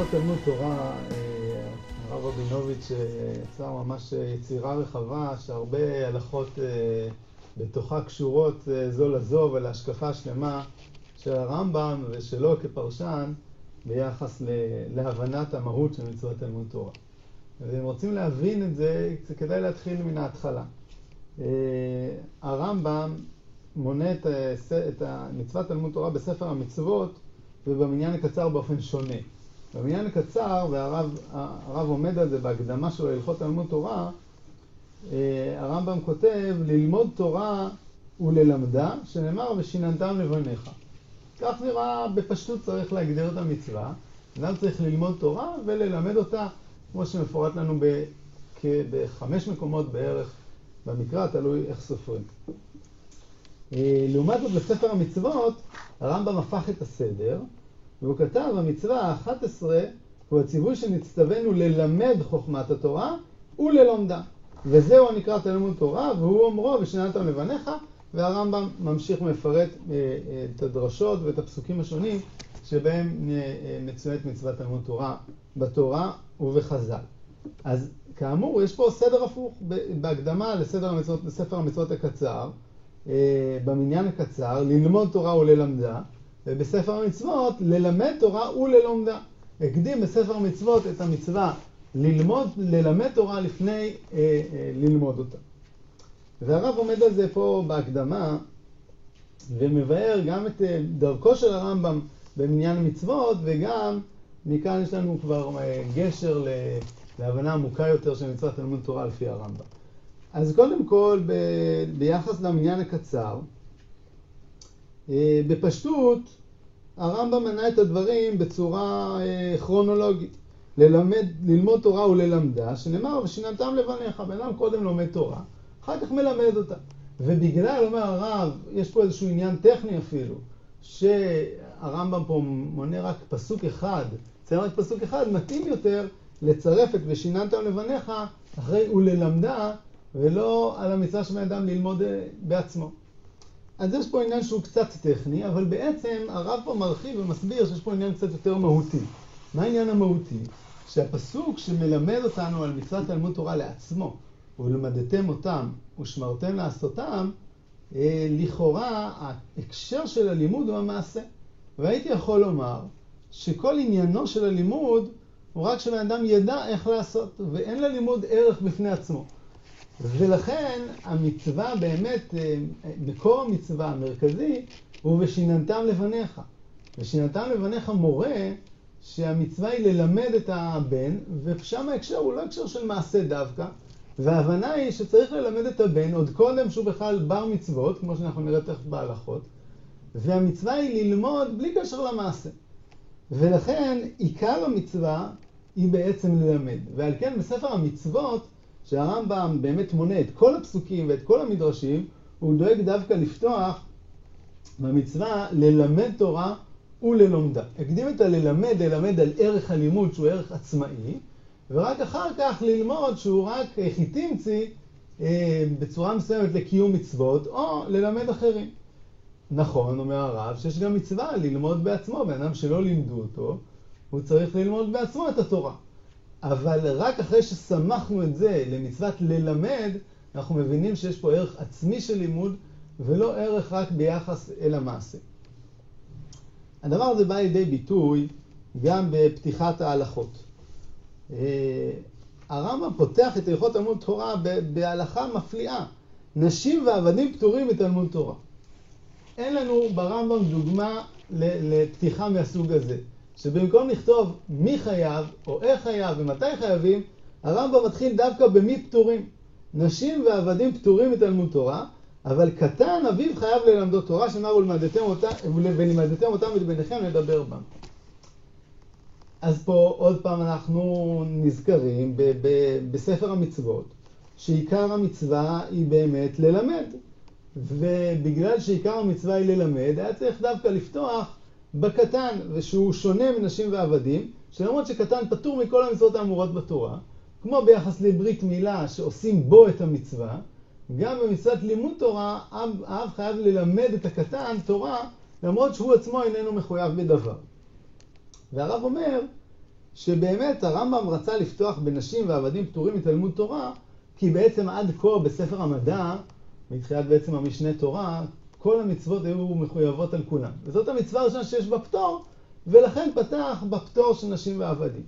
הלכות תלמוד תורה, הרב רבינוביץ' יצר ממש יצירה רחבה שהרבה הלכות בתוכה קשורות זו לזו ולהשקפה שלמה של הרמב"ם ושלו כפרשן ביחס להבנת המהות של מצוות תלמוד תורה. ואם רוצים להבין את זה, זה כדאי להתחיל מן ההתחלה. הרמב"ם מונה את מצוות תלמוד תורה בספר המצוות ובמניין הקצר באופן שונה. במניין הקצר, והרב עומד על זה בהקדמה שלו להלכות תלמוד תורה, הרמב"ם כותב ללמוד תורה וללמדה, שנאמר ושיננתם לבניך. כך נראה בפשטות צריך להגדיר את המצווה. אדם צריך ללמוד תורה וללמד אותה, כמו שמפורט לנו בחמש מקומות בערך במקרא, תלוי איך סופרים. לעומת זאת בספר המצוות, הרמב"ם הפך את הסדר, והוא כתב, המצווה ה-11 הוא הציווי שנצטווינו ללמד חוכמת התורה וללומדה. וזהו הנקרא תלמוד תורה, והוא אומרו ושננתם לבניך, והרמב"ם ממשיך ומפרט את הדרשות ואת הפסוקים השונים שבהם מצוינת מצוות תלמוד תורה בתורה ובחז"ל. אז כאמור, יש פה סדר הפוך בהקדמה לסדר המצוות, לספר המצוות הקצר, במניין הקצר, ללמוד תורה וללמדה, ובספר המצוות, ללמד תורה וללומדה. הקדים בספר המצוות את המצווה ללמוד, ללמד תורה לפני אה, אה, ללמוד אותה. והרב עומד על זה פה בהקדמה, ומבאר גם את אה, דרכו של הרמב"ם במניין המצוות, וגם מכאן יש לנו כבר אה, גשר להבנה עמוקה יותר של מצוות תלמוד תורה לפי הרמב"ם. אז קודם כל, ב, ביחס למניין הקצר, בפשטות, הרמב"ם מנה את הדברים בצורה אה, כרונולוגית. ללמד, ללמוד תורה וללמדה, שנאמר, ושיננתם לבניך, בן אדם קודם לומד תורה, אחר כך מלמד אותה. ובגלל, אומר הרב, יש פה איזשהו עניין טכני אפילו, שהרמב"ם פה מונה רק פסוק אחד, ציין רק פסוק אחד, מתאים יותר לצרף את ושיננתם לבניך אחרי וללמדה, ולא על המצווה של בן אדם ללמוד אה, בעצמו. אז יש פה עניין שהוא קצת טכני, אבל בעצם הרב פה מרחיב ומסביר שיש פה עניין קצת יותר מהותי. מה העניין המהותי? שהפסוק שמלמד אותנו על מצוות תלמוד תורה לעצמו, ולמדתם אותם ושמרתם לעשותם, אה, לכאורה ההקשר של הלימוד הוא המעשה. והייתי יכול לומר שכל עניינו של הלימוד הוא רק שבן אדם ידע איך לעשות, ואין ללימוד ערך בפני עצמו. ולכן המצווה באמת, אה, מקור המצווה המרכזי הוא ושיננתם לבניך. ושיננתם לבניך מורה שהמצווה היא ללמד את הבן, ושם ההקשר הוא לא הקשר של מעשה דווקא, וההבנה היא שצריך ללמד את הבן עוד קודם שהוא בכלל בר מצוות, כמו שאנחנו נראה תכף בהלכות, והמצווה היא ללמוד בלי קשר למעשה. ולכן עיקר המצווה היא בעצם ללמד. ועל כן בספר המצוות, שהרמב"ם באמת מונה את כל הפסוקים ואת כל המדרשים, הוא דואג דווקא לפתוח במצווה ללמד תורה וללומדה. הקדים את הללמד, ללמד על ערך הלימוד שהוא ערך עצמאי, ורק אחר כך ללמוד שהוא רק חיטינצי אה, בצורה מסוימת לקיום מצוות, או ללמד אחרים. נכון, אומר הרב, שיש גם מצווה ללמוד בעצמו, בן אדם שלא לימדו אותו, הוא צריך ללמוד בעצמו את התורה. אבל רק אחרי שסמכנו את זה למצוות ללמד, אנחנו מבינים שיש פה ערך עצמי של לימוד, ולא ערך רק ביחס אל המעשה. הדבר הזה בא לידי ביטוי גם בפתיחת ההלכות. אה, הרמב"ם פותח את הלכות תלמוד תורה בהלכה מפליאה. נשים ועבדים פטורים מתלמוד תורה. אין לנו ברמב"ם דוגמה לפתיחה מהסוג הזה. שבמקום לכתוב מי חייב, או איך חייב ומתי חייבים, הרמב"ם מתחיל דווקא במי פטורים. נשים ועבדים פטורים מתלמוד תורה, אבל קטן אביו חייב ללמדו תורה, שנאמר ולמדתם אותה, אותם ולבניכם לדבר בם. אז פה עוד פעם אנחנו נזכרים ב- ב- בספר המצוות, שעיקר המצווה היא באמת ללמד. ובגלל שעיקר המצווה היא ללמד, היה צריך דווקא לפתוח בקטן, ושהוא שונה מנשים ועבדים, שלמרות שקטן פטור מכל המצוות האמורות בתורה, כמו ביחס לברית מילה שעושים בו את המצווה, גם במצוות לימוד תורה, האב חייב ללמד את הקטן תורה, למרות שהוא עצמו איננו מחויב בדבר. והרב אומר שבאמת הרמב"ם רצה לפתוח בנשים ועבדים פטורים מתלמוד תורה, כי בעצם עד כה בספר המדע, מתחילת בעצם המשנה תורה, כל המצוות היו מחויבות על כולם. וזאת המצווה הראשונה שיש בה פטור, ולכן פתח בפטור של נשים ועבדים.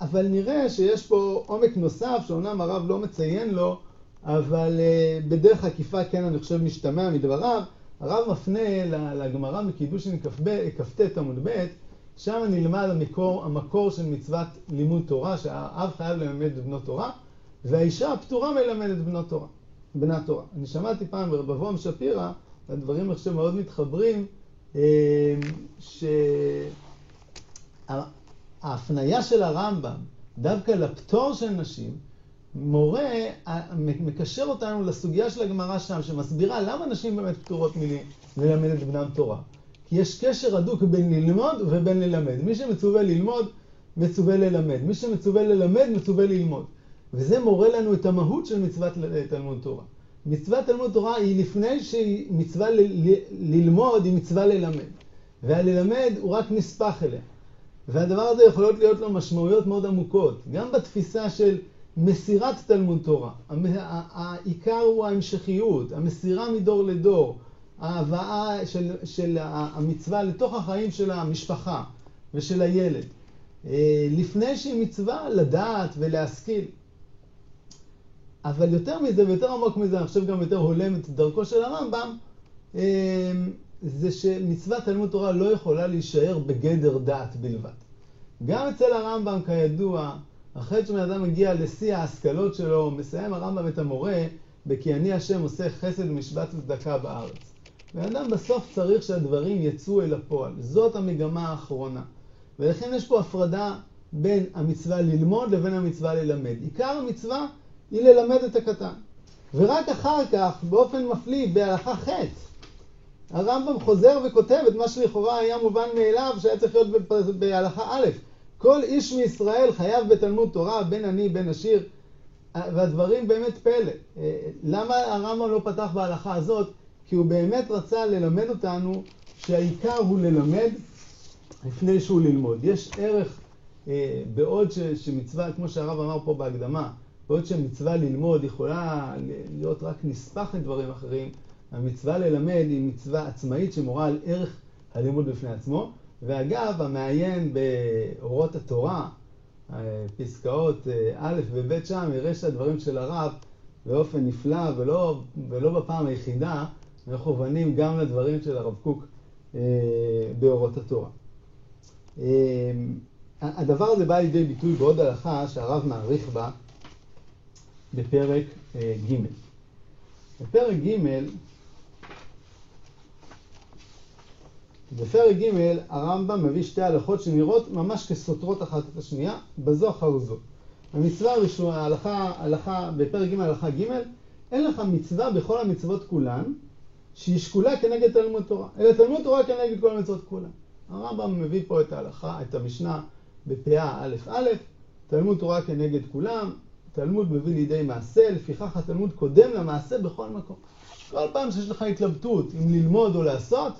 אבל נראה שיש פה עומק נוסף, שאומנם הרב לא מציין לו, אבל uh, בדרך עקיפה כן אני חושב משתמע מדבריו. הרב מפנה לגמרא מקידושין כ"ט עמוד ב', שם נלמד המקור, המקור של מצוות לימוד תורה, שהאב חייב ללמד את בנות תורה, והאישה הפטורה מלמדת בנות תורה, בנת תורה. אני שמעתי פעם ברב אברהם שפירא, הדברים חושב מאוד מתחברים, אה, שההפניה של הרמב"ם דווקא לפטור של נשים, מורה מקשר אותנו לסוגיה של הגמרא שם, שמסבירה למה נשים באמת פטורות מללמד את בנם תורה. כי יש קשר הדוק בין ללמוד ובין ללמד. מי שמצווה ללמוד, מצווה ללמד. מי שמצווה ללמד, מצווה ללמוד. וזה מורה לנו את המהות של מצוות תלמוד תורה. מצוות תלמוד תורה היא לפני שהיא מצווה ל- ל- ללמוד, היא מצווה ללמד. והללמד הוא רק נספח אליה. והדבר הזה יכולות להיות לו משמעויות מאוד עמוקות. גם בתפיסה של מסירת תלמוד תורה. העיקר הוא ההמשכיות, המסירה מדור לדור, ההבאה של, של המצווה לתוך החיים של המשפחה ושל הילד. אה, לפני שהיא מצווה לדעת ולהשכיל. אבל יותר מזה ויותר עמוק מזה, אני חושב גם יותר הולם את דרכו של הרמב"ם, אה, זה שמצוות תלמוד תורה לא יכולה להישאר בגדר דעת בלבד. גם אצל הרמב"ם, כידוע, אחרי שבן אדם מגיע לשיא ההשכלות שלו, מסיים הרמב"ם את המורה ב"כי אני השם עושה חסד ומשבץ וצדקה בארץ". בן אדם בסוף צריך שהדברים יצאו אל הפועל. זאת המגמה האחרונה. ולכן יש פה הפרדה בין המצווה ללמוד לבין המצווה ללמד. עיקר המצווה היא ללמד את הקטן. ורק אחר כך, באופן מפליא, בהלכה ח', הרמב"ם חוזר וכותב את מה שלכאורה היה מובן מאליו, שהיה צריך להיות בהלכה א', כל איש מישראל חייב בתלמוד תורה, בין עני בין עשיר, והדברים באמת פלא. למה הרמב"ם לא פתח בהלכה הזאת? כי הוא באמת רצה ללמד אותנו שהעיקר הוא ללמד לפני שהוא ללמוד. יש ערך, אה, בעוד ש, שמצווה, כמו שהרב אמר פה בהקדמה, בעוד שמצווה ללמוד יכולה להיות רק נספח לדברים אחרים, המצווה ללמד היא מצווה עצמאית שמורה על ערך הלימוד בפני עצמו. ואגב, המעיין באורות התורה, אה, פסקאות אה, א' וב' שם, יראה שהדברים של הרב באופן נפלא ולא, ולא בפעם היחידה, מכוונים גם לדברים של הרב קוק אה, באורות התורה. אה, הדבר הזה בא לידי ביטוי בעוד הלכה שהרב מעריך בה בפרק אה, ג'. בפרק ג', בפרק ג' הרמב"ם מביא שתי הלכות שנראות ממש כסותרות אחת את השנייה, בזו אחר זו. המצווה הראשונה, ההלכה, הלכה, בפרק ג' הלכה ג', אין לך מצווה בכל המצוות כולן, שהיא שקולה כנגד תלמוד תורה, אלא תלמוד תורה כנגד כל המצוות כולן. הרמב"ם מביא פה את ההלכה, את המשנה בפאה א' א', תלמוד תורה כנגד כולם, תלמוד מביא לידי מעשה, לפיכך התלמוד קודם למעשה בכל מקום. כל פעם שיש לך התלבטות אם ללמוד או לעשות,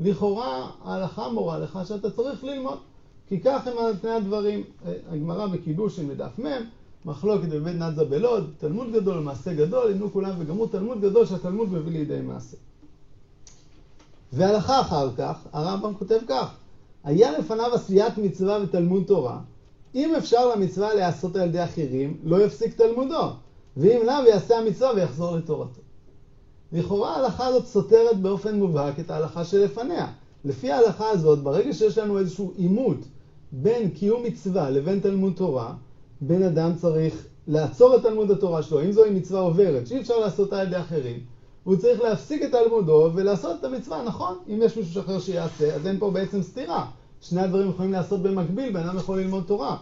לכאורה ההלכה מורה לך שאתה צריך ללמוד. כי כך הם על פני הדברים. הגמרא בקידושין בדף מ', מחלוקת בבית נדזה בלוד, תלמוד גדול, מעשה גדול, הנו כולם וגמרו תלמוד גדול שהתלמוד מביא לידי מעשה. והלכה אחר כך, הרמב"ם כותב כך: היה לפניו עשיית מצווה ותלמוד תורה. אם אפשר למצווה להיעשות על ידי אחרים, לא יפסיק תלמודו, ואם לאו יעשה המצווה ויחזור לתורתו. לכאורה ההלכה הזאת סותרת באופן מובהק את ההלכה שלפניה. לפי ההלכה הזאת, ברגע שיש לנו איזשהו עימות בין קיום מצווה לבין תלמוד תורה, בן אדם צריך לעצור את תלמוד התורה שלו, אם זוהי מצווה עוברת, שאי אפשר לעשותה על ידי אחרים, הוא צריך להפסיק את תלמודו ולעשות את המצווה, נכון? אם יש מישהו אחר שיעשה, אז אין פה בעצם סתירה. שני הדברים יכולים לעשות במקביל, בן אדם יכול ללמוד תורה.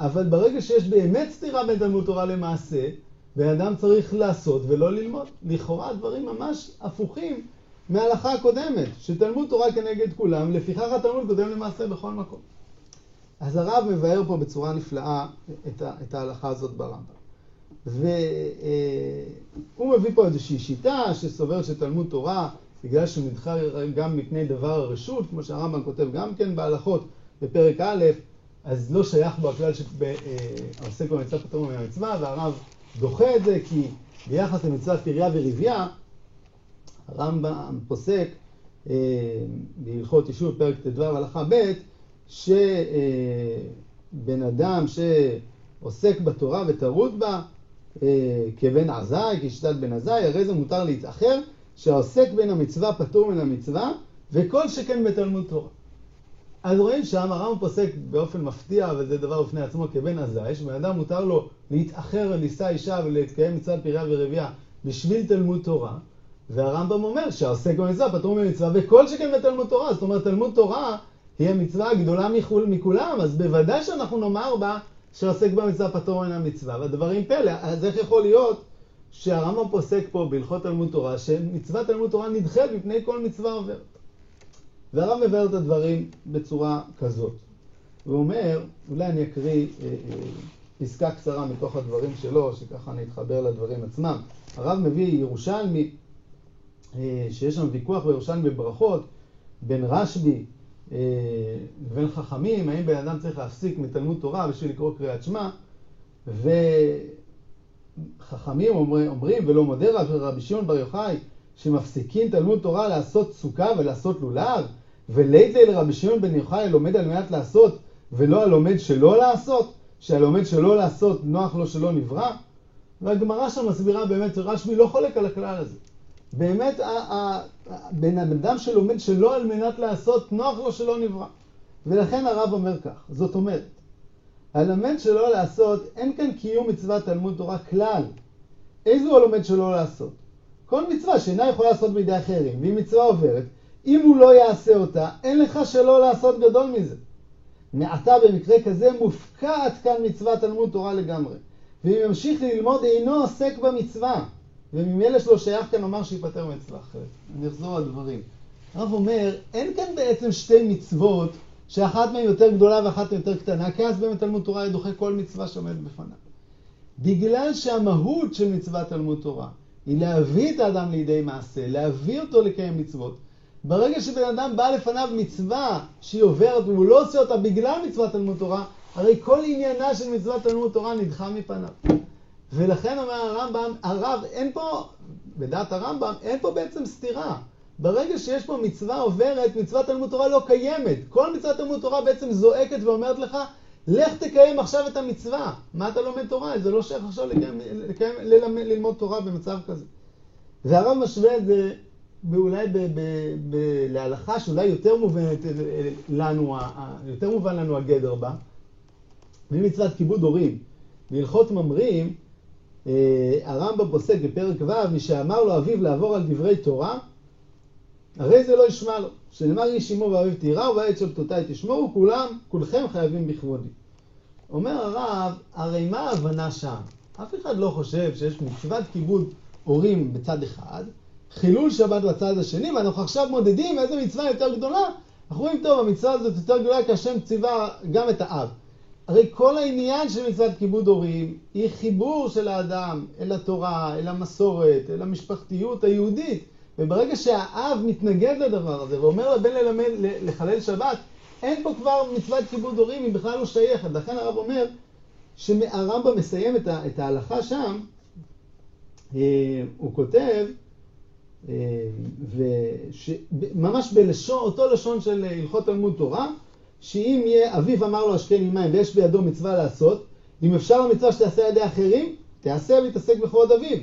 אבל ברגע שיש באמת סתירה בין תלמוד תורה למעשה, בן אדם צריך לעשות ולא ללמוד. לכאורה הדברים ממש הפוכים מההלכה הקודמת, שתלמוד תורה כנגד כולם, לפיכך התלמוד קודם למעשה בכל מקום. אז הרב מבאר פה בצורה נפלאה את, את ההלכה הזאת ברמב"ם. והוא מביא פה איזושהי שיטה שסוברת שתלמוד תורה, בגלל שהוא נדחה גם מפני דבר הרשות, כמו שהרמב"ם כותב גם כן בהלכות בפרק א', אז לא שייך בו הכלל שהעוסק במצווה פטור מן המצווה, והרב דוחה את זה כי ביחס למצוות פריה ורבייה, הרמב"ם פוסק אה, בהלכות יישוב פרק ט"ו הלכה ב', שבן אדם שעוסק בתורה וטרוד בה אה, כבן עזאי, כשיטת בן עזאי, הרי זה מותר להתאחר, שהעוסק בין המצווה פטור מן המצווה, וכל שכן בתלמוד תורה. אז רואים שם הרמב"ם פוסק באופן מפתיע, וזה דבר בפני עצמו, כבן עזאי, שבן אדם מותר לו להתאחר ולשא אישה ולהתקיים מצוות פריה ורבייה בשביל תלמוד תורה, והרמב"ם אומר שהעוסק במצווה פטור ממצווה, וכל שכן בתלמוד תורה. זאת אומרת, תלמוד תורה היא המצווה הגדולה מכול, מכולם, אז בוודאי שאנחנו נאמר בה שעוסק במצווה פטור מן המצווה, והדברים פלא. אז איך יכול להיות שהרמב"ם פוסק פה בהלכות תלמוד תורה, שמצוות תלמוד תורה נדחית מפני כל מצווה עוברת? והרב מבאר את הדברים בצורה כזאת. הוא אומר, אולי אני אקריא אה, אה, פסקה קצרה מתוך הדברים שלו, שככה אני אתחבר לדברים עצמם. הרב מביא ירושלמי, אה, שיש שם ויכוח בירושלמי בברכות, בין רשב"י אה, לבין חכמים, האם בן אדם צריך להפסיק מתלמוד תורה בשביל לקרוא קריאת שמע, וחכמים אומר, אומרים, ולא מודה רב רבי שמעון בר יוחאי, שמפסיקים תלמוד תורה לעשות סוכה ולעשות לולב, ולית לרבי שמעון בן יוחאי לומד על מנת לעשות, ולא הלומד שלא לעשות, שהלומד שלא לעשות נוח לו שלא נברא. והגמרא שם מסבירה באמת שרשב"י לא חולק על הכלל הזה. באמת בן אדם שלומד שלא על מנת לעשות, נוח לו שלא נברא. ולכן הרב אומר כך, זאת אומרת, הלומד שלא לעשות, אין כאן קיום מצוות תלמוד תורה כלל. איזו הלומד שלא לעשות? כל מצווה שאינה יכולה לעשות בידי אחרים, והיא מצווה עוברת, אם הוא לא יעשה אותה, אין לך שלא לעשות גדול מזה. מעתה במקרה כזה מופקעת כאן מצוות תלמוד תורה לגמרי. ואם ימשיך ללמוד אינו עוסק במצווה, וממילא שלא שייך כאן לומר שיפטר מצווה אחרת. אני אחזור על דברים. הרב אומר, אין כאן בעצם שתי מצוות שאחת מהן יותר גדולה ואחת מהן יותר קטנה, כי אז באמת תלמוד תורה דוחה כל מצווה שעומדת בפניו. בגלל שהמהות של מצוות תלמוד תורה היא להביא את האדם לידי מעשה, להביא אותו לקיים מצוות, ברגע שבן אדם בא לפניו מצווה שהיא עוברת והוא לא עושה אותה בגלל מצוות תלמוד תורה, הרי כל עניינה של מצוות תלמוד תורה נדחה מפניו. ולכן אומר הרמב"ם, הרב, אין פה, בדעת הרמב"ם, אין פה בעצם סתירה. ברגע שיש פה מצווה עוברת, מצוות תלמוד תורה לא קיימת. כל מצוות תלמוד תורה בעצם זועקת ואומרת לך, לך תקיים עכשיו את המצווה. מה אתה לומד תורה? זה לא שייך עכשיו לקיים, לקיים, ללמד, ללמוד תורה במצב כזה. והרב משווה את זה ב, להלכה שאולי יותר מובנת לנו, יותר מובן לנו הגדר בה, ממצוות כיבוד הורים. בהלכות ממרים, אה, הרמב"ם פוסק בפרק ו', מי שאמר לו אביו לעבור על דברי תורה, הרי זה לא ישמע לו. שנאמר איש אמו ואביו תירא ובעת שבתותיי תשמעו, כולם, כולכם חייבים בכבודי. אומר הרב, הרי מה ההבנה שם? אף אחד לא חושב שיש מצוות כיבוד הורים בצד אחד, חילול שבת בצד השני, ואנחנו עכשיו מודדים איזה מצווה יותר גדולה. אנחנו רואים, טוב, המצווה הזאת יותר גדולה כי השם ציווה גם את האב. הרי כל העניין של מצוות כיבוד הורים היא חיבור של האדם אל התורה, אל המסורת, אל המשפחתיות היהודית. וברגע שהאב מתנגד לדבר הזה ואומר לבן ללמד, לחלל שבת, אין פה כבר מצוות כיבוד הורים, היא בכלל לא שייכת. לכן הרב אומר שהרמב"ם מסיים את ההלכה שם, אה, הוא כותב אה, וממש בלשון, אותו לשון של הלכות תלמוד תורה, שאם יהיה אביו אמר לו השקה לי מים ויש בידו מצווה לעשות, אם אפשר המצווה שתעשה על ידי אחרים, תעשה ויתעסק בכבוד אביו.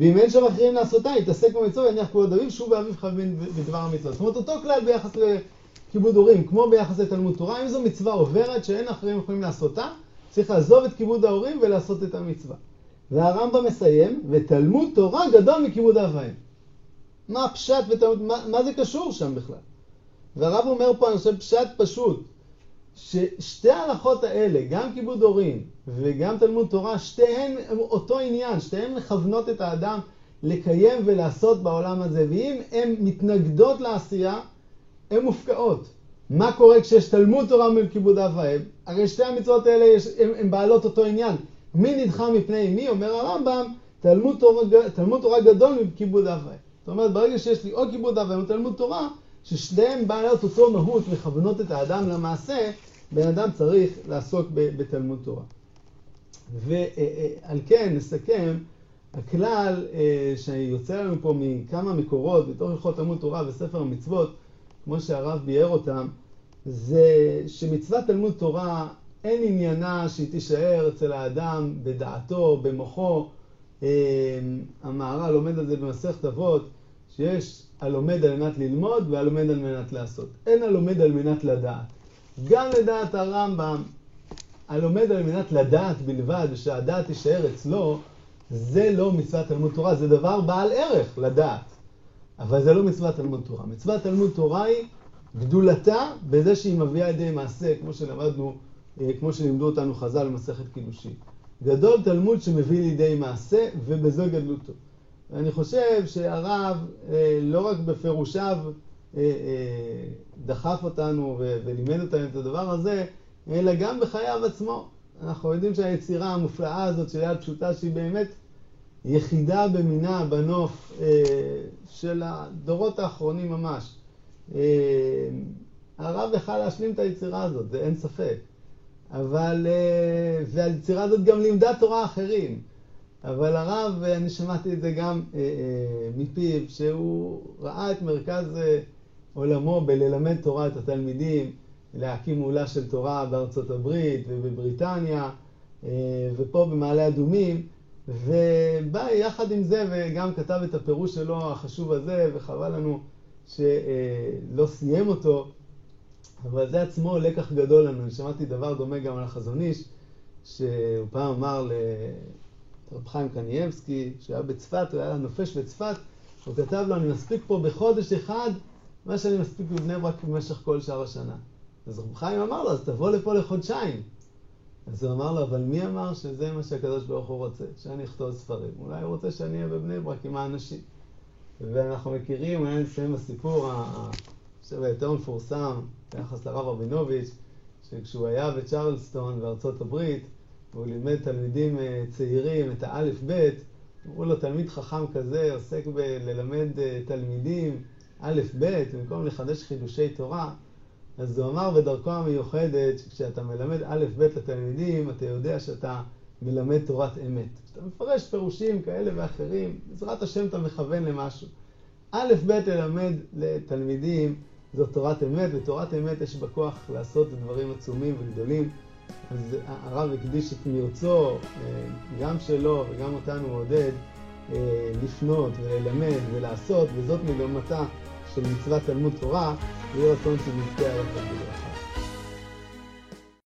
ואם אין שם אחרים לעשותה, יתעסק במצווה ויניח כבוד אביו, שוב באביו חייבים בדבר המצווה. זאת אומרת, אותו כלל ביחס לכיבוד הורים, כמו ביחס לתלמוד תורה, אם זו מצווה עוברת שאין אחרים יכולים לעשותה, צריך לעזוב את כיבוד ההורים ולעשות את המצווה. והרמב"ם מסיים, ותלמוד תורה גדול מכיבוד אב ואם. מה הפשט ותלמוד, מה, מה זה קשור שם בכלל? והרב אומר פה, אני חושב, פשט פשוט, ששתי ההלכות האלה, גם כיבוד הורים וגם תלמוד תורה, שתיהן אותו עניין, שתיהן מכוונות את האדם לקיים ולעשות בעולם הזה, ואם הן מתנגדות לעשייה, הן מופקעות. מה קורה כשיש תלמוד תורה מול כיבוד אב ואם? הרי שתי המצוות האלה הן בעלות אותו עניין. מי נדחה מפני מי? אומר הרמב"ם, תלמוד תורה, תלמוד תורה גדול מכיבוד אב ואם. זאת אומרת, ברגע שיש לי או כיבוד אב ואם או תלמוד תורה, ששניהם בעלות אותו מהות מכוונות את האדם למעשה, בן אדם צריך לעסוק בתלמוד תורה. ועל כן נסכם, הכלל שיוצא לנו פה מכמה מקורות בתוך הלכות תלמוד תורה וספר המצוות, כמו שהרב ביאר אותם, זה שמצוות תלמוד תורה אין עניינה שהיא תישאר אצל האדם בדעתו, במוחו. המהר"ל לומד על זה במסכת אבות, שיש הלומד על מנת ללמוד והלומד על מנת לעשות. אין הלומד על מנת לדעת. גם לדעת הרמב"ם, הלומד על מנת לדעת בלבד, ושהדעת תישאר אצלו, זה לא מצוות תלמוד תורה, זה דבר בעל ערך לדעת. אבל זה לא מצוות תלמוד תורה. מצוות תלמוד תורה היא גדולתה בזה שהיא מביאה ידי מעשה, כמו שלמדנו, אה, כמו שלימדו אותנו חז"ל במסכת קידושין. גדול תלמוד שמביא לידי מעשה, ובזה גדלותו. ואני חושב שהרב, אה, לא רק בפירושיו דחף אותנו ולימד אותנו את הדבר הזה, אלא גם בחייו עצמו. אנחנו יודעים שהיצירה המופלאה הזאת של יד פשוטה, שהיא באמת יחידה במינה בנוף של הדורות האחרונים ממש. הרב יכל להשלים את היצירה הזאת, זה אין ספק. אבל, אה, והיצירה הזאת גם לימדה תורה אחרים. אבל הרב, אני שמעתי את זה גם אה, אה, מפיו, שהוא ראה את מרכז עולמו בללמד תורה את התלמידים, להקים מעולה של תורה בארצות הברית ובבריטניה, ופה במעלה אדומים, ובא יחד עם זה וגם כתב את הפירוש שלו החשוב הזה, וחבל לנו שלא סיים אותו. אבל זה עצמו לקח גדול לנו. אני שמעתי דבר דומה גם על החזון איש, שהוא פעם אמר לרב חיים קנייבסקי, שהיה בצפת, הוא היה נופש בצפת, הוא כתב לו, אני מספיק פה בחודש אחד מה שאני מספיק בבני ברק במשך כל שאר השנה. אז רב חיים אמר לו, אז תבוא לפה לחודשיים. אז הוא אמר לו, אבל מי אמר שזה מה שהקדוש ברוך הוא רוצה, שאני אכתוב ספרים? אולי הוא רוצה שאני אהיה בבני ברק עם האנשים. ואנחנו מכירים, היה נסיים בסיפור, היותר מפורסם ביחס לרב רבינוביץ', שכשהוא היה בצ'רלסטון בארצות הברית, והוא לימד תלמידים אה, צעירים את האלף-בית, אמרו לו, תלמיד חכם כזה עוסק בללמד אה, תלמידים א'-ב', במקום לחדש חידושי תורה, אז הוא אמר בדרכו המיוחדת, שכשאתה מלמד א'-ב' לתלמידים, אתה יודע שאתה מלמד תורת אמת. כשאתה מפרש פירושים כאלה ואחרים, בעזרת השם אתה מכוון למשהו. א'-ב' ללמד לתלמידים זו תורת אמת, ותורת אמת יש בה כוח לעשות דברים עצומים וגדולים. אז הרב הקדיש את מרצו, אה, גם שלו וגם אותנו עודד, אה, לפנות וללמד ולעשות, וזאת מגמתה של מצוות תלמוד תורה, ויהי רצון שנזכה עליו בברכה.